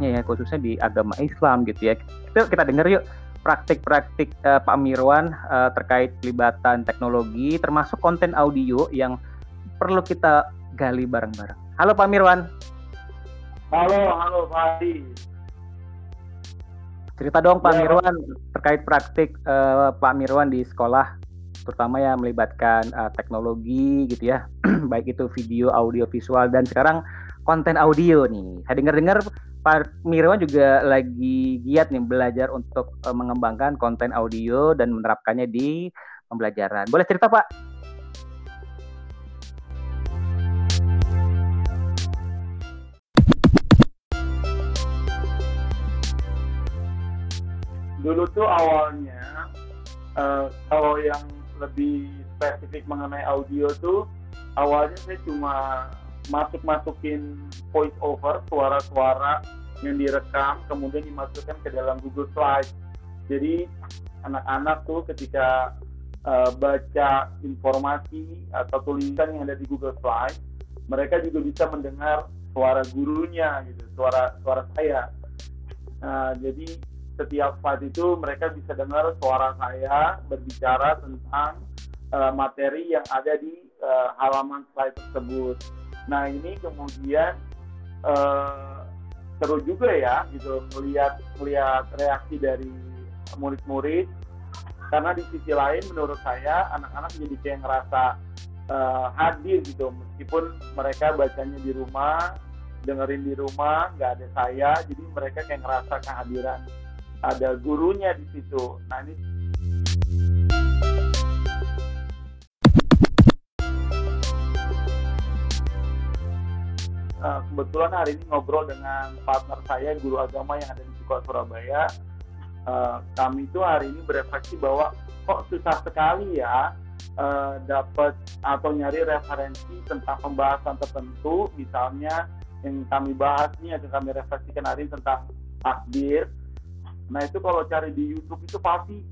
ya khususnya di agama Islam gitu ya. Kita kita dengar yuk praktik-praktik uh, Pak Mirwan uh, terkait pelibatan teknologi termasuk konten audio yang perlu kita gali bareng-bareng. Halo Pak Mirwan. Halo, halo Pak Adi. Cerita dong Pak ya. Mirwan terkait praktik uh, Pak Mirwan di sekolah terutama ya melibatkan uh, teknologi gitu ya baik itu video audio visual dan sekarang konten audio nih saya dengar-dengar Pak Mirwan juga lagi giat nih belajar untuk uh, mengembangkan konten audio dan menerapkannya di pembelajaran. Boleh cerita Pak? Dulu tuh awalnya uh, kalau yang lebih spesifik mengenai audio tuh awalnya saya cuma masuk-masukin voice over suara-suara yang direkam kemudian dimasukkan ke dalam Google Slide. Jadi anak-anak tuh ketika uh, baca informasi atau tulisan yang ada di Google Slide, mereka juga bisa mendengar suara gurunya gitu, suara suara saya. Nah, jadi setiap slide itu mereka bisa dengar suara saya berbicara tentang uh, materi yang ada di uh, halaman slide tersebut. Nah ini kemudian uh, seru juga ya gitu melihat melihat reaksi dari murid-murid karena di sisi lain menurut saya anak-anak jadi kayak ngerasa uh, hadir gitu meskipun mereka bacanya di rumah dengerin di rumah nggak ada saya jadi mereka kayak ngerasa kehadiran ada gurunya di situ. Nah ini uh, kebetulan hari ini ngobrol dengan partner saya guru agama yang ada di sekolah Surabaya. Uh, kami itu hari ini berefleksi bahwa kok susah sekali ya uh, dapat atau nyari referensi tentang pembahasan tertentu, misalnya yang kami bahas ini akan kami refleksikan hari ini tentang takdir Nah itu kalau cari di YouTube itu pasti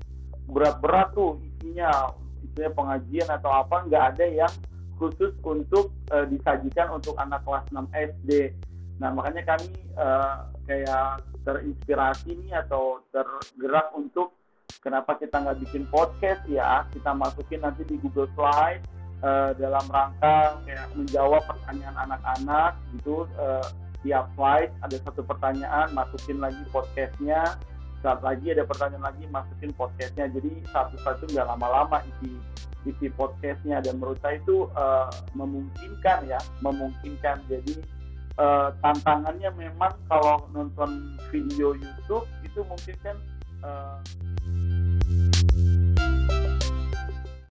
berat-berat tuh isinya, isinya pengajian atau apa nggak ada yang khusus untuk uh, disajikan untuk anak kelas 6 SD. Nah makanya kami uh, kayak terinspirasi nih atau tergerak untuk kenapa kita nggak bikin podcast ya kita masukin nanti di Google Slide uh, dalam rangka kayak menjawab pertanyaan anak-anak gitu uh, tiap slide ada satu pertanyaan masukin lagi podcastnya saat lagi ada pertanyaan lagi masukin podcastnya. Jadi satu-satu nggak lama-lama isi isi podcastnya. Dan menurut saya itu uh, memungkinkan ya memungkinkan. Jadi uh, tantangannya memang kalau nonton video YouTube itu mungkin kan uh,